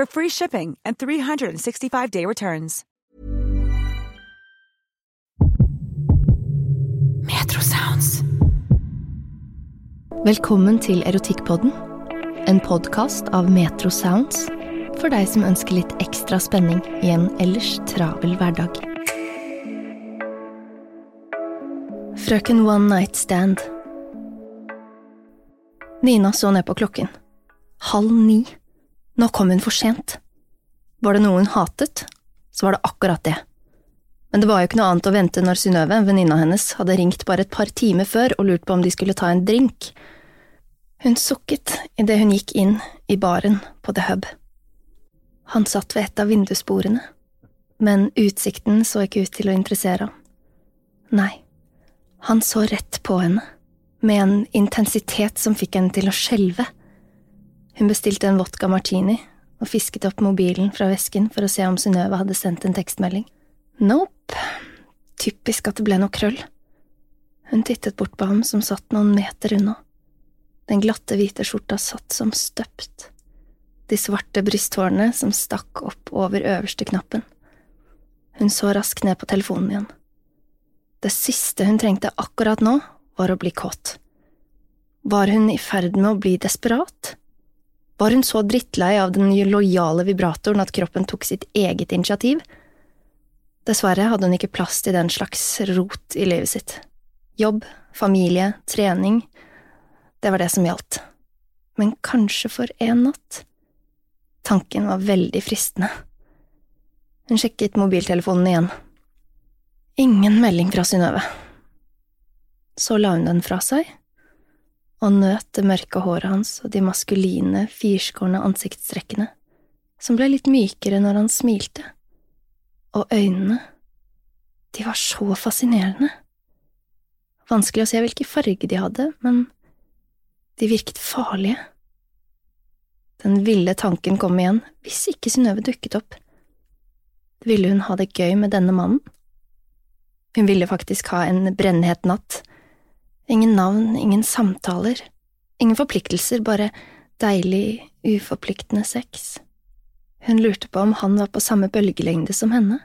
for free shipping and 365-day returns. Metro Sounds. Velkommen til Erotikkpodden, en podkast av Metro Sounds for deg som ønsker litt ekstra spenning i en ellers travel hverdag. Frøken One Night Stand Nina så ned på klokken. Halv ni. Nå kom hun for sent. Var det noe hun hatet, så var det akkurat det. Men det var jo ikke noe annet å vente når Synnøve, venninna hennes, hadde ringt bare et par timer før og lurt på om de skulle ta en drink. Hun sukket idet hun gikk inn i baren på The Hub. Han satt ved et av vindusbordene, men utsikten så ikke ut til å interessere ham. Nei, han så rett på henne, med en intensitet som fikk henne til å skjelve. Hun bestilte en vodka martini og fisket opp mobilen fra vesken for å se om Synnøve hadde sendt en tekstmelding. Nope. Typisk at det ble noe krøll. Hun tittet bort på ham som satt noen meter unna. Den glatte, hvite skjorta satt som støpt. De svarte brysthårene som stakk opp over øverste knappen. Hun så raskt ned på telefonen igjen. Det siste hun trengte akkurat nå, var å bli kåt. Var hun i ferd med å bli desperat? Var hun så drittlei av den lojale vibratoren at kroppen tok sitt eget initiativ? Dessverre hadde hun ikke plass til den slags rot i livet sitt. Jobb, familie, trening, det var det som gjaldt. Men kanskje for en natt? Tanken var veldig fristende. Hun sjekket mobiltelefonen igjen. Ingen melding fra Synnøve. Så la hun den fra seg, og nøt det mørke håret hans og de maskuline, firskårne ansiktstrekkene, som ble litt mykere når han smilte og øynene, de var så fascinerende. Vanskelig å se hvilken farge de hadde, men de virket farlige. Den ville tanken kom igjen, hvis ikke Synnøve dukket opp. Ville hun ha det gøy med denne mannen? Hun ville faktisk ha en brennhet natt. Ingen navn, ingen samtaler, ingen forpliktelser, bare deilig, uforpliktende sex. Hun lurte på om han var på samme bølgelengde som henne.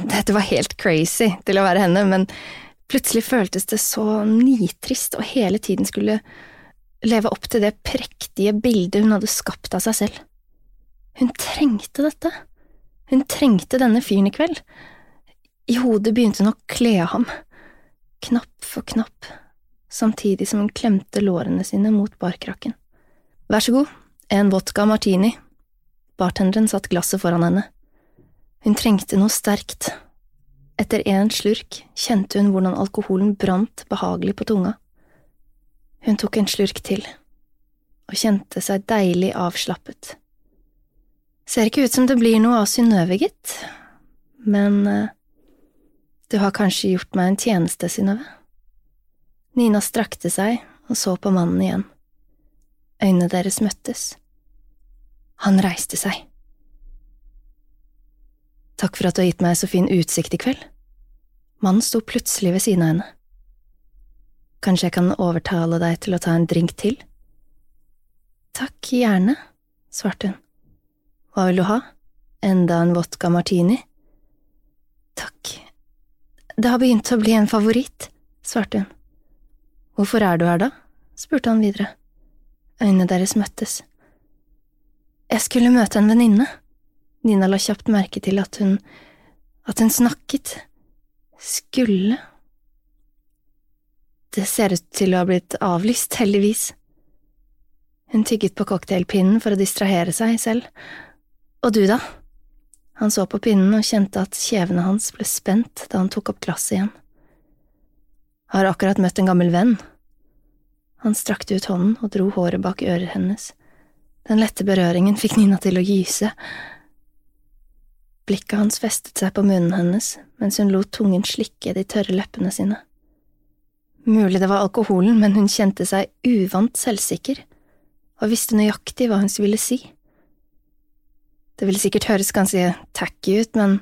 Dette var helt crazy til å være henne, men plutselig føltes det så nitrist å hele tiden skulle leve opp til det prektige bildet hun hadde skapt av seg selv. Hun trengte dette. Hun trengte denne fyren i kveld. I hodet begynte hun å kle av ham, knapp for knapp, samtidig som hun klemte lårene sine mot barkrakken. Vær så god, en vodka martini, Bartenderen satt glasset foran henne. Hun trengte noe sterkt. Etter en slurk kjente hun hvordan alkoholen brant behagelig på tunga. Hun tok en slurk til, og kjente seg deilig avslappet. Ser ikke ut som det blir noe av Synnøve, gitt, men uh, du har kanskje gjort meg en tjeneste, Synnøve. Nina strakte seg og så på mannen igjen. Øynene deres møttes. Han reiste seg. Takk for at du har gitt meg så fin utsikt i kveld. Mannen sto plutselig ved siden av henne. Kanskje jeg kan overtale deg til å ta en drink til? Takk, gjerne, svarte hun. Hva vil du ha? Enda en vodka martini? Det har begynt å bli en favoritt, svarte hun. Hvorfor er du her, da? spurte han videre. Øynene deres møttes. Jeg skulle møte en venninne. Nina la kjapt merke til at hun… at hun snakket. Skulle… Det ser ut til å ha blitt avlyst, heldigvis. Hun tygget på cocktailpinnen for å distrahere seg selv. Og du, da? Han så på pinnen og kjente at kjevene hans ble spent da han tok opp glasset igjen. Har akkurat møtt en gammel venn. Han strakte ut hånden og dro håret bak ører hennes. Den lette berøringen fikk Nina til å gyse. Blikket hans festet seg på munnen hennes mens hun lot tungen slikke de tørre leppene sine. Mulig det var alkoholen, men hun kjente seg uvant selvsikker og visste nøyaktig hva hun ville si. Det ville sikkert høres ganske tacky ut, men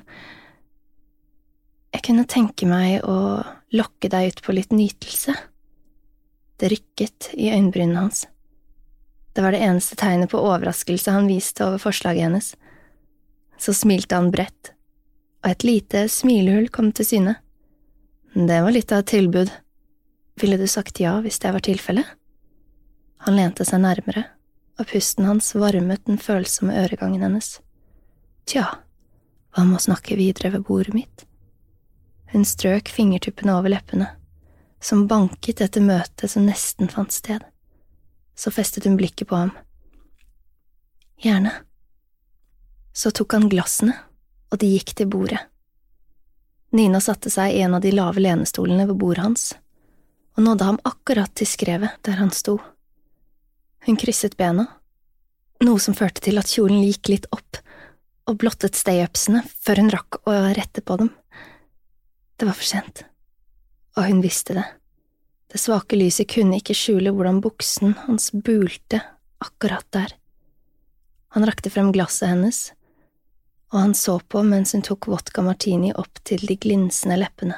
jeg kunne tenke meg å lokke deg ut på litt nytelse. Det rykket i øyenbrynene hans. Det var det eneste tegnet på overraskelse han viste over forslaget hennes. Så smilte han bredt, og et lite smilehull kom til syne. Det var litt av et tilbud. Ville du sagt ja hvis det var tilfellet? Han lente seg nærmere, og pusten hans varmet den følsomme øregangen hennes. Tja, hva med å snakke videre ved bordet mitt? Hun strøk fingertuppene over leppene, som banket etter møtet som nesten fant sted så festet hun blikket på ham. Gjerne. Så tok han glassene, og de gikk til bordet. Nina satte seg i en av de lave lenestolene ved bordet hans, og nådde ham akkurat til skrevet der han sto. Hun krysset bena, noe som førte til at kjolen gikk litt opp og blottet stayupsene før hun rakk å rette på dem. Det var for sent, og hun visste det. Det svake lyset kunne ikke skjule hvordan buksen hans bulte akkurat der. Han rakte frem glasset hennes, og han så på mens hun tok vodka martini opp til de glinsende leppene.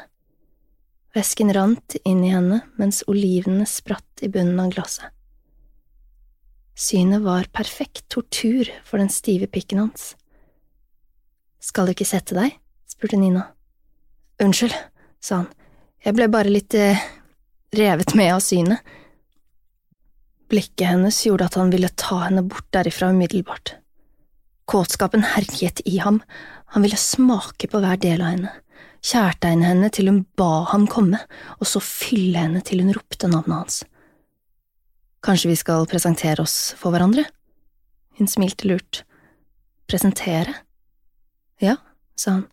Væsken rant inn i henne mens olivenene spratt i bunnen av glasset. Synet var perfekt tortur for den stive pikken hans. Skal du ikke sette deg? spurte Nina. Unnskyld, sa han, jeg ble bare litt eh, revet med av synet. Blikket hennes gjorde at han ville ta henne bort derifra umiddelbart. Kåtskapen herjet i ham, han ville smake på hver del av henne, kjærtegne henne til hun ba ham komme, og så fylle henne til hun ropte navnet hans. Kanskje vi skal presentere oss for hverandre? Hun smilte lurt. Presentere? Ja, sa han,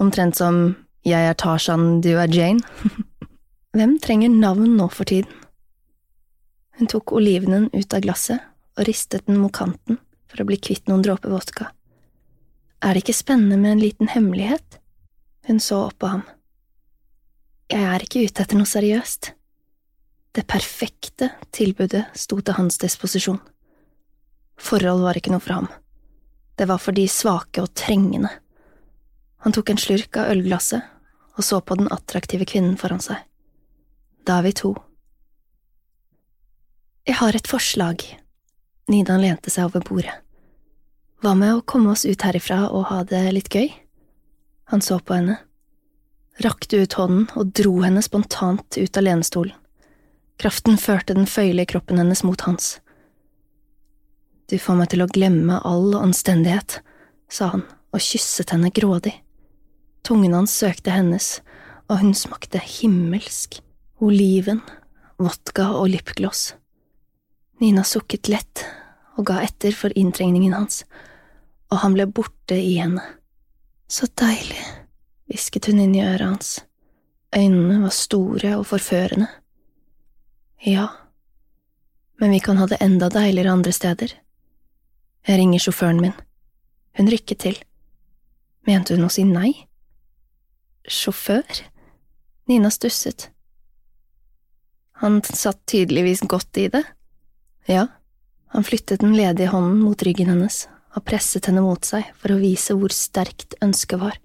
omtrent som jeg er Tarzan, du er Jane. Hvem trenger navn nå for tiden? Hun tok olivenen ut av glasset og ristet den mot kanten for å bli kvitt noen dråper vodka. Er det ikke spennende med en liten hemmelighet? Hun så opp på ham. Jeg er ikke ute etter noe seriøst. Det perfekte tilbudet sto til hans disposisjon. Forhold var ikke noe for ham. Det var for de svake og trengende. Han tok en slurk av ølglasset og så på den attraktive kvinnen foran seg. Da er vi to. Jeg har et forslag. Nidan lente seg over bordet. Hva med å komme oss ut herifra og ha det litt gøy? Han så på henne, rakte ut hånden og dro henne spontant ut av lenestolen. Kraften førte den føyelige kroppen hennes mot hans. Du får meg til å glemme all anstendighet, sa han og kysset henne grådig. Tungen hans søkte hennes, og hun smakte himmelsk oliven, vodka og lipgloss. Nina sukket lett og ga etter for inntrengningen hans, og han ble borte i henne. Så deilig, hvisket hun inn i øret hans. Øynene var store og forførende. Ja, men vi kan ha det enda deiligere andre steder. Jeg ringer sjåføren min. Hun rykket til. Mente hun å si nei? Sjåfør? Nina stusset. Han satt tydeligvis godt i det. Ja, han flyttet den ledige hånden mot ryggen hennes og presset henne mot seg for å vise hvor sterkt ønsket var.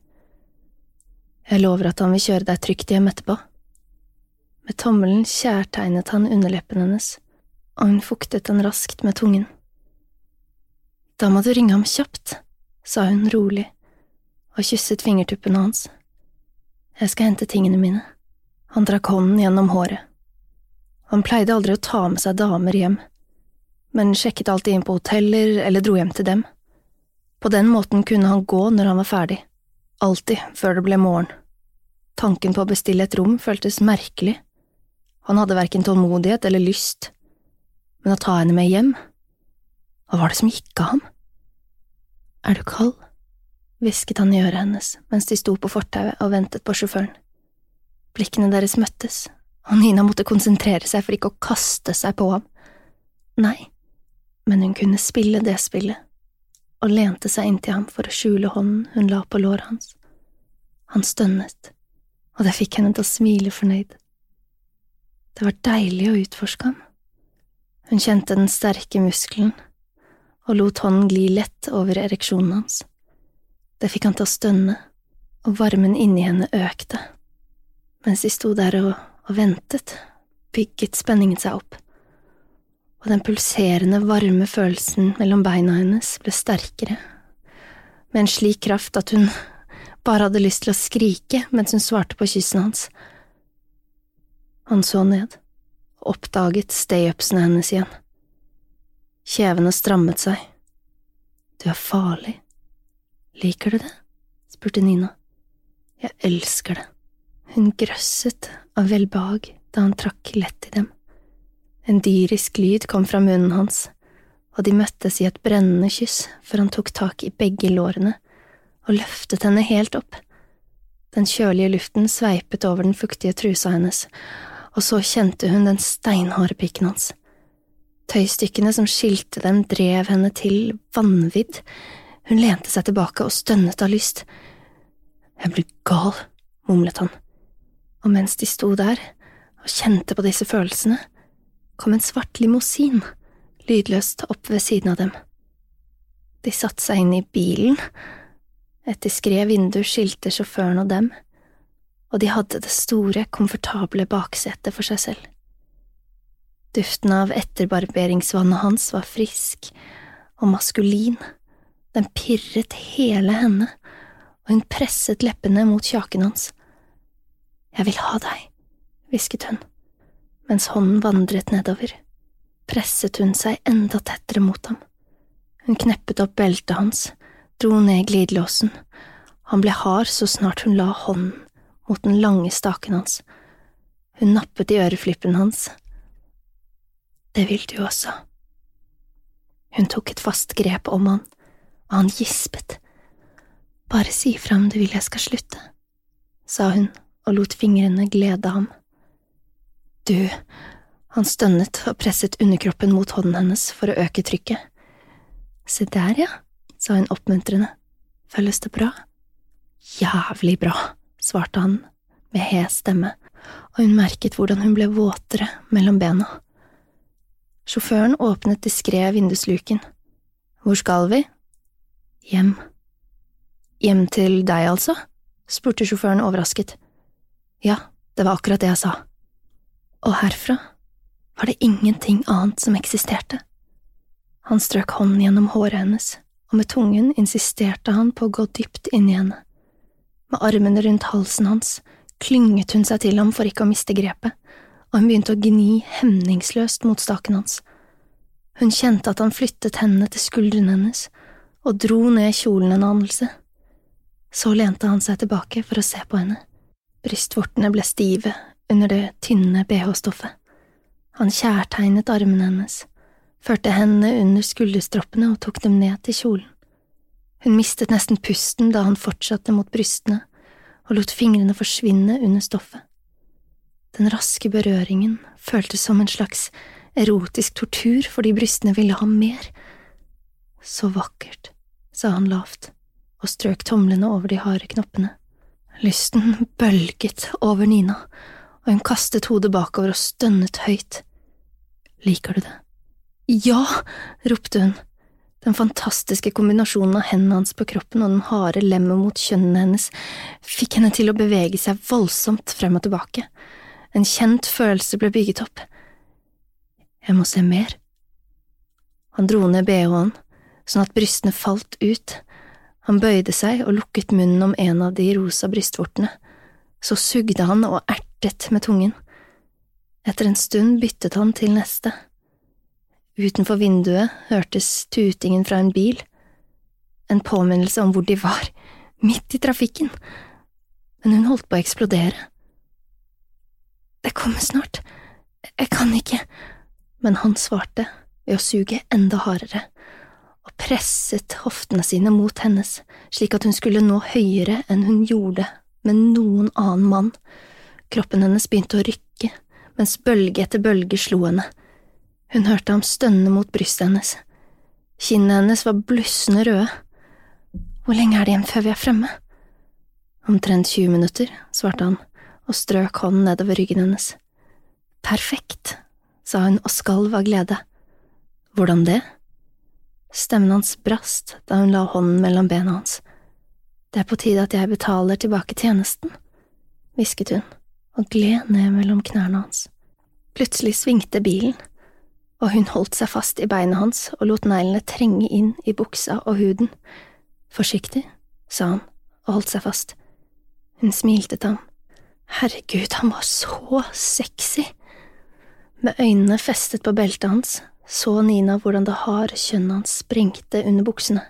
Jeg lover at han vil kjøre deg trygt hjem etterpå. Med tommelen kjærtegnet han underleppen hennes, og hun fuktet den raskt med tungen. Da må du ringe ham kjapt, sa hun rolig og kysset fingertuppene hans. Jeg skal hente tingene mine. Han trakk hånden gjennom håret. Han pleide aldri å ta med seg damer hjem, men sjekket alltid inn på hoteller eller dro hjem til dem. På den måten kunne han gå når han var ferdig, alltid før det ble morgen. Tanken på å bestille et rom føltes merkelig. Han hadde verken tålmodighet eller lyst, men å ta henne med hjem… Hva var det som gikk av ham? Er du kald? Hvisket han i øret hennes mens de sto på fortauet og ventet på sjåføren. Blikkene deres møttes, og Nina måtte konsentrere seg for ikke å kaste seg på ham. Nei, men hun kunne spille det spillet, og lente seg inntil ham for å skjule hånden hun la på låret hans. Han stønnet, og det fikk henne til å smile fornøyd. Det var deilig å utforske ham. Hun kjente den sterke muskelen og lot hånden gli lett over ereksjonen hans. Det fikk han til å stønne, og varmen inni henne økte. Mens de sto der og, og ventet, bygget spenningen seg opp, og den pulserende, varme følelsen mellom beina hennes ble sterkere, med en slik kraft at hun bare hadde lyst til å skrike mens hun svarte på kyssen hans. Han så ned, og oppdaget stayupsene hennes igjen. Kjevene strammet seg. Du er farlig, Liker du det? spurte Nina. Jeg elsker det. Hun grøsset av velbehag da han trakk lett i dem. En dyrisk lyd kom fra munnen hans, og de møttes i et brennende kyss før han tok tak i begge lårene og løftet henne helt opp. Den kjølige luften sveipet over den fuktige trusa hennes, og så kjente hun den steinharde pikken hans. Tøystykkene som skilte dem, drev henne til vanvidd, hun lente seg tilbake og stønnet av lyst. Jeg blir gal, mumlet han, og mens de sto der og kjente på disse følelsene, kom en svart limousin lydløst opp ved siden av dem. De satte seg inn i bilen, et diskré vindu skilte sjåføren og dem, og de hadde det store, komfortable baksetet for seg selv. Duften av etterbarberingsvannet hans var frisk og maskulin den pirret hele henne, og hun presset leppene mot kjaken hans. Jeg vil ha deg, hvisket hun. Mens hånden vandret nedover, presset hun seg enda tettere mot ham. Hun kneppet opp beltet hans, dro ned glidelåsen. Han ble hard så snart hun la hånden mot den lange staken hans. Hun nappet i øreflippen hans. Det vil du også. Hun tok et fast grep om han og han gispet. Bare si fra om du vil jeg skal slutte, sa hun og lot fingrene glede ham. Du, han stønnet og presset underkroppen mot hånden hennes for å øke trykket. Se der, ja, sa hun oppmuntrende, føles det bra? Jævlig bra, svarte han med hes stemme, og hun merket hvordan hun ble våtere mellom bena. Sjåføren åpnet diskré vindusluken. Hvor skal vi? Hjem. Hjem til deg, altså? spurte sjåføren overrasket. Ja, det var akkurat det jeg sa. Og herfra var det ingenting annet som eksisterte. Han strøk hånden gjennom håret hennes, og med tungen insisterte han på å gå dypt inn i henne. Med armene rundt halsen hans klynget hun seg til ham for ikke å miste grepet, og hun begynte å gni hemningsløst mot staken hans. Hun kjente at han flyttet hendene til skuldrene hennes og dro ned kjolen en anelse. Så lente han seg tilbake for å se på henne. Brystvortene ble stive under det tynne bh-stoffet. Han kjærtegnet armene hennes, førte hendene under skulderstroppene og tok dem ned til kjolen. Hun mistet nesten pusten da han fortsatte mot brystene og lot fingrene forsvinne under stoffet. Den raske berøringen føltes som en slags erotisk tortur fordi brystene ville ha mer så vakkert, sa han lavt og strøk tomlene over de harde knoppene. Lysten bølget over Nina, og hun kastet hodet bakover og stønnet høyt. Liker du det? Ja, ropte hun. Den fantastiske kombinasjonen av hendene hans på kroppen og den harde lemmet mot kjønnene hennes fikk henne til å bevege seg voldsomt frem og tilbake. En kjent følelse ble bygget opp. Jeg må se mer. Han dro ned bh-en, sånn at brystene falt ut. Han bøyde seg og lukket munnen om en av de rosa brystvortene. Så sugde han og ertet med tungen. Etter en stund byttet han til neste. Utenfor vinduet hørtes tutingen fra en bil, en påminnelse om hvor de var, midt i trafikken, men hun holdt på å eksplodere. Det kommer snart, jeg kan ikke, men han svarte ved å suge enda hardere og presset hoftene sine mot hennes slik at hun skulle nå høyere enn hun gjorde med noen annen mann. Kroppen hennes begynte å rykke mens bølge etter bølge slo henne. Hun hørte ham stønne mot brystet hennes. Kinnene hennes var blussende røde. Hvor lenge er det igjen før vi er fremme? Omtrent 20 minutter, svarte han og strøk hånden nedover ryggen hennes. Perfekt, sa hun og skalv av glede. Hvordan det? Stemmen hans brast da hun la hånden mellom bena hans. Det er på tide at jeg betaler tilbake tjenesten, hvisket hun og gled ned mellom knærne hans. Plutselig svingte bilen og hun holdt seg fast i beinet hans og lot neglene trenge inn i buksa og huden. Forsiktig, sa han og holdt seg fast. Hun smilte til ham. Herregud, han var så sexy! Med øynene festet på beltet hans så Nina hvordan det harde kjønnet hans sprengte under buksene.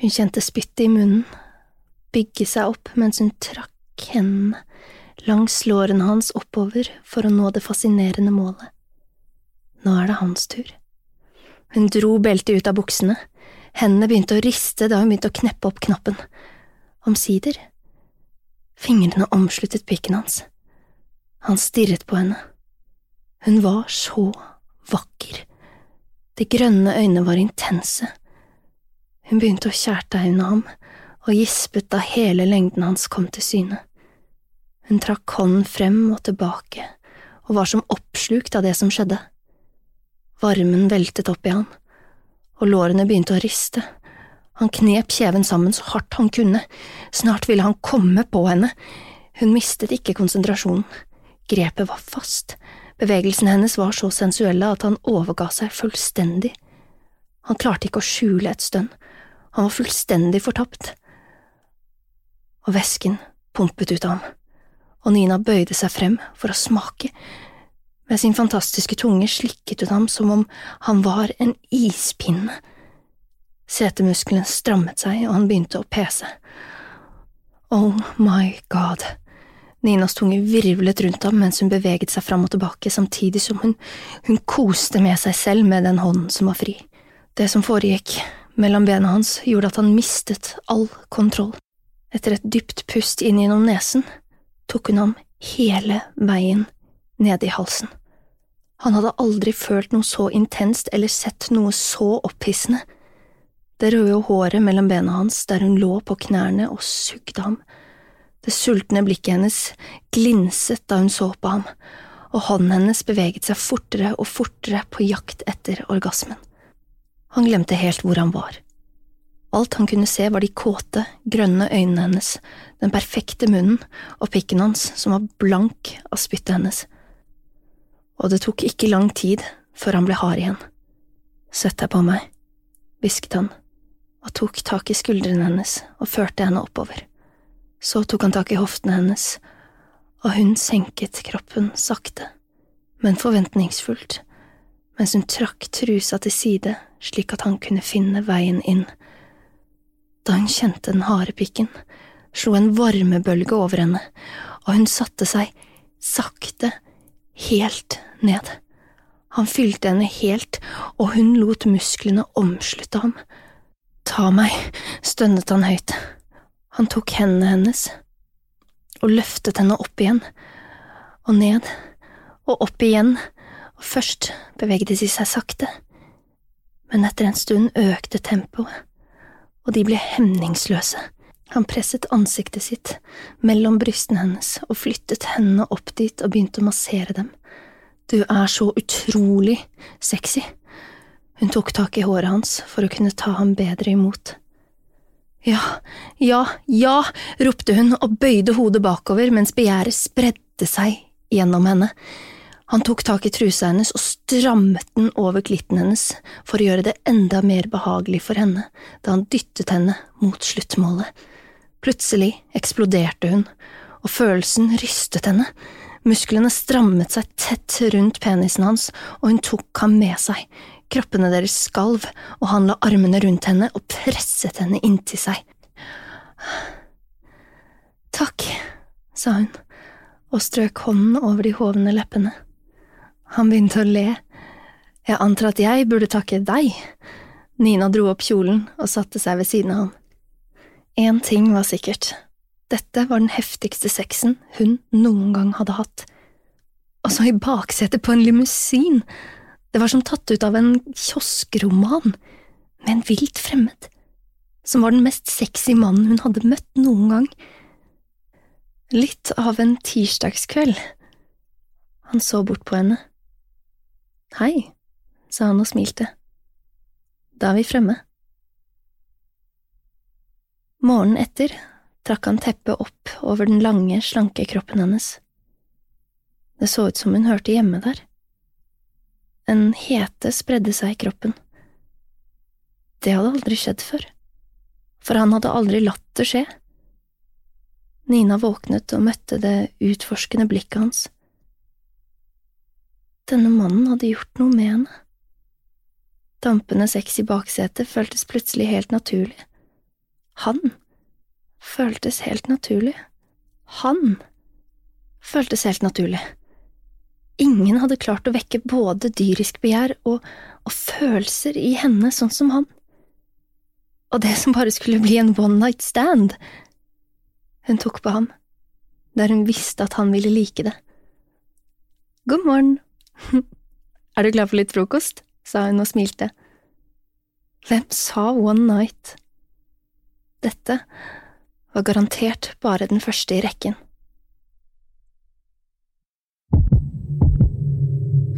Hun kjente spyttet i munnen, bygge seg opp mens hun trakk hendene langs lårene hans oppover for å nå det fascinerende målet. Nå er det hans tur. Hun dro beltet ut av buksene, hendene begynte å riste da hun begynte å kneppe opp knappen. Omsider. Fingrene omsluttet pikken hans. Han stirret på henne. Hun var så vakker. De grønne øynene var intense. Hun begynte å kjærtegne ham og gispet da hele lengden hans kom til syne. Hun trakk hånden frem og tilbake og var som oppslukt av det som skjedde. Varmen veltet opp i han, og lårene begynte å riste. Han knep kjeven sammen så hardt han kunne, snart ville han komme på henne. Hun mistet ikke konsentrasjonen, grepet var fast, bevegelsene hennes var så sensuelle at han overga seg fullstendig. Han klarte ikke å skjule et stønn, han var fullstendig fortapt. Og væsken pumpet ut av ham, og Nina bøyde seg frem for å smake, med sin fantastiske tunge slikket hun ham som om han var en ispinne. Setemusklene strammet seg, og han begynte å pese. Oh my god. Ninas tunge virvlet rundt ham mens hun beveget seg fram og tilbake, samtidig som hun, hun koste med seg selv med den hånden som var fri. Det som foregikk mellom bena hans, gjorde at han mistet all kontroll. Etter et dypt pust inn gjennom nesen tok hun ham hele veien ned i halsen. Han hadde aldri følt noe så intenst eller sett noe så opphissende. Det røde håret mellom bena hans der hun lå på knærne og sugde ham. Det sultne blikket hennes glinset da hun så på ham, og hånden hennes beveget seg fortere og fortere på jakt etter orgasmen. Han glemte helt hvor han var. Alt han kunne se var de kåte, grønne øynene hennes, den perfekte munnen og pikken hans som var blank av spyttet hennes og det tok ikke lang tid før han ble hard igjen. Sett deg på meg, hvisket han, og tok tak i skuldrene hennes og førte henne oppover. Så tok han tak i hoftene hennes, og hun senket kroppen sakte, men forventningsfullt, mens hun trakk trusa til side slik at han kunne finne veien inn. Da hun kjente den harde pikken, slo en varmebølge over henne, og hun satte seg, sakte, helt ned. Han fylte henne helt, og hun lot musklene omslutte ham. Ta meg, stønnet han høyt. Han tok hendene hennes og løftet henne opp igjen, og ned, og opp igjen, og først beveget de seg sakte, men etter en stund økte tempoet, og de ble hemningsløse. Han presset ansiktet sitt mellom brystene hennes og flyttet hendene opp dit og begynte å massere dem. Du er så utrolig sexy. Hun tok tak i håret hans for å kunne ta ham bedre imot. Ja, ja, ja, ropte hun og bøyde hodet bakover mens begjæret spredde seg gjennom henne. Han tok tak i trusa hennes og strammet den over klitten hennes for å gjøre det enda mer behagelig for henne da han dyttet henne mot sluttmålet. Plutselig eksploderte hun, og følelsen rystet henne. Musklene strammet seg tett rundt penisen hans, og hun tok ham med seg. Kroppene deres skalv, og han la armene rundt henne og presset henne inntil seg. Takk, sa hun og strøk hånden over de hovne leppene. Han begynte å le. Jeg antar at jeg burde takke deg. Nina dro opp kjolen og satte seg ved siden av ham. Én ting var sikkert. Dette var den heftigste sexen hun noen gang hadde hatt. Og så i baksetet på en limousin. Det var som tatt ut av en kioskroman, med en vilt fremmed, som var den mest sexy mannen hun hadde møtt noen gang. Litt av en tirsdagskveld. Han så bort på henne. Hei, sa han og smilte. Da er vi fremme. Morgenen etter trakk han teppet opp over den lange, slanke kroppen hennes. Det så ut som hun hørte hjemme der. En hete spredde seg i kroppen. Det hadde aldri skjedd før, for han hadde aldri latt det skje. Nina våknet og møtte det utforskende blikket hans. Denne mannen hadde gjort noe med henne. Dampende sex i baksetet føltes plutselig helt naturlig. Han føltes helt naturlig. Han føltes helt naturlig. Ingen hadde klart å vekke både dyrisk begjær og, og følelser i henne sånn som han. Og det som bare skulle bli en one night stand. Hun tok på ham, der hun visste at han ville like det. God morgen. Er du klar for litt frokost? sa hun og smilte. Hvem sa one night? Dette var garantert bare den første i rekken.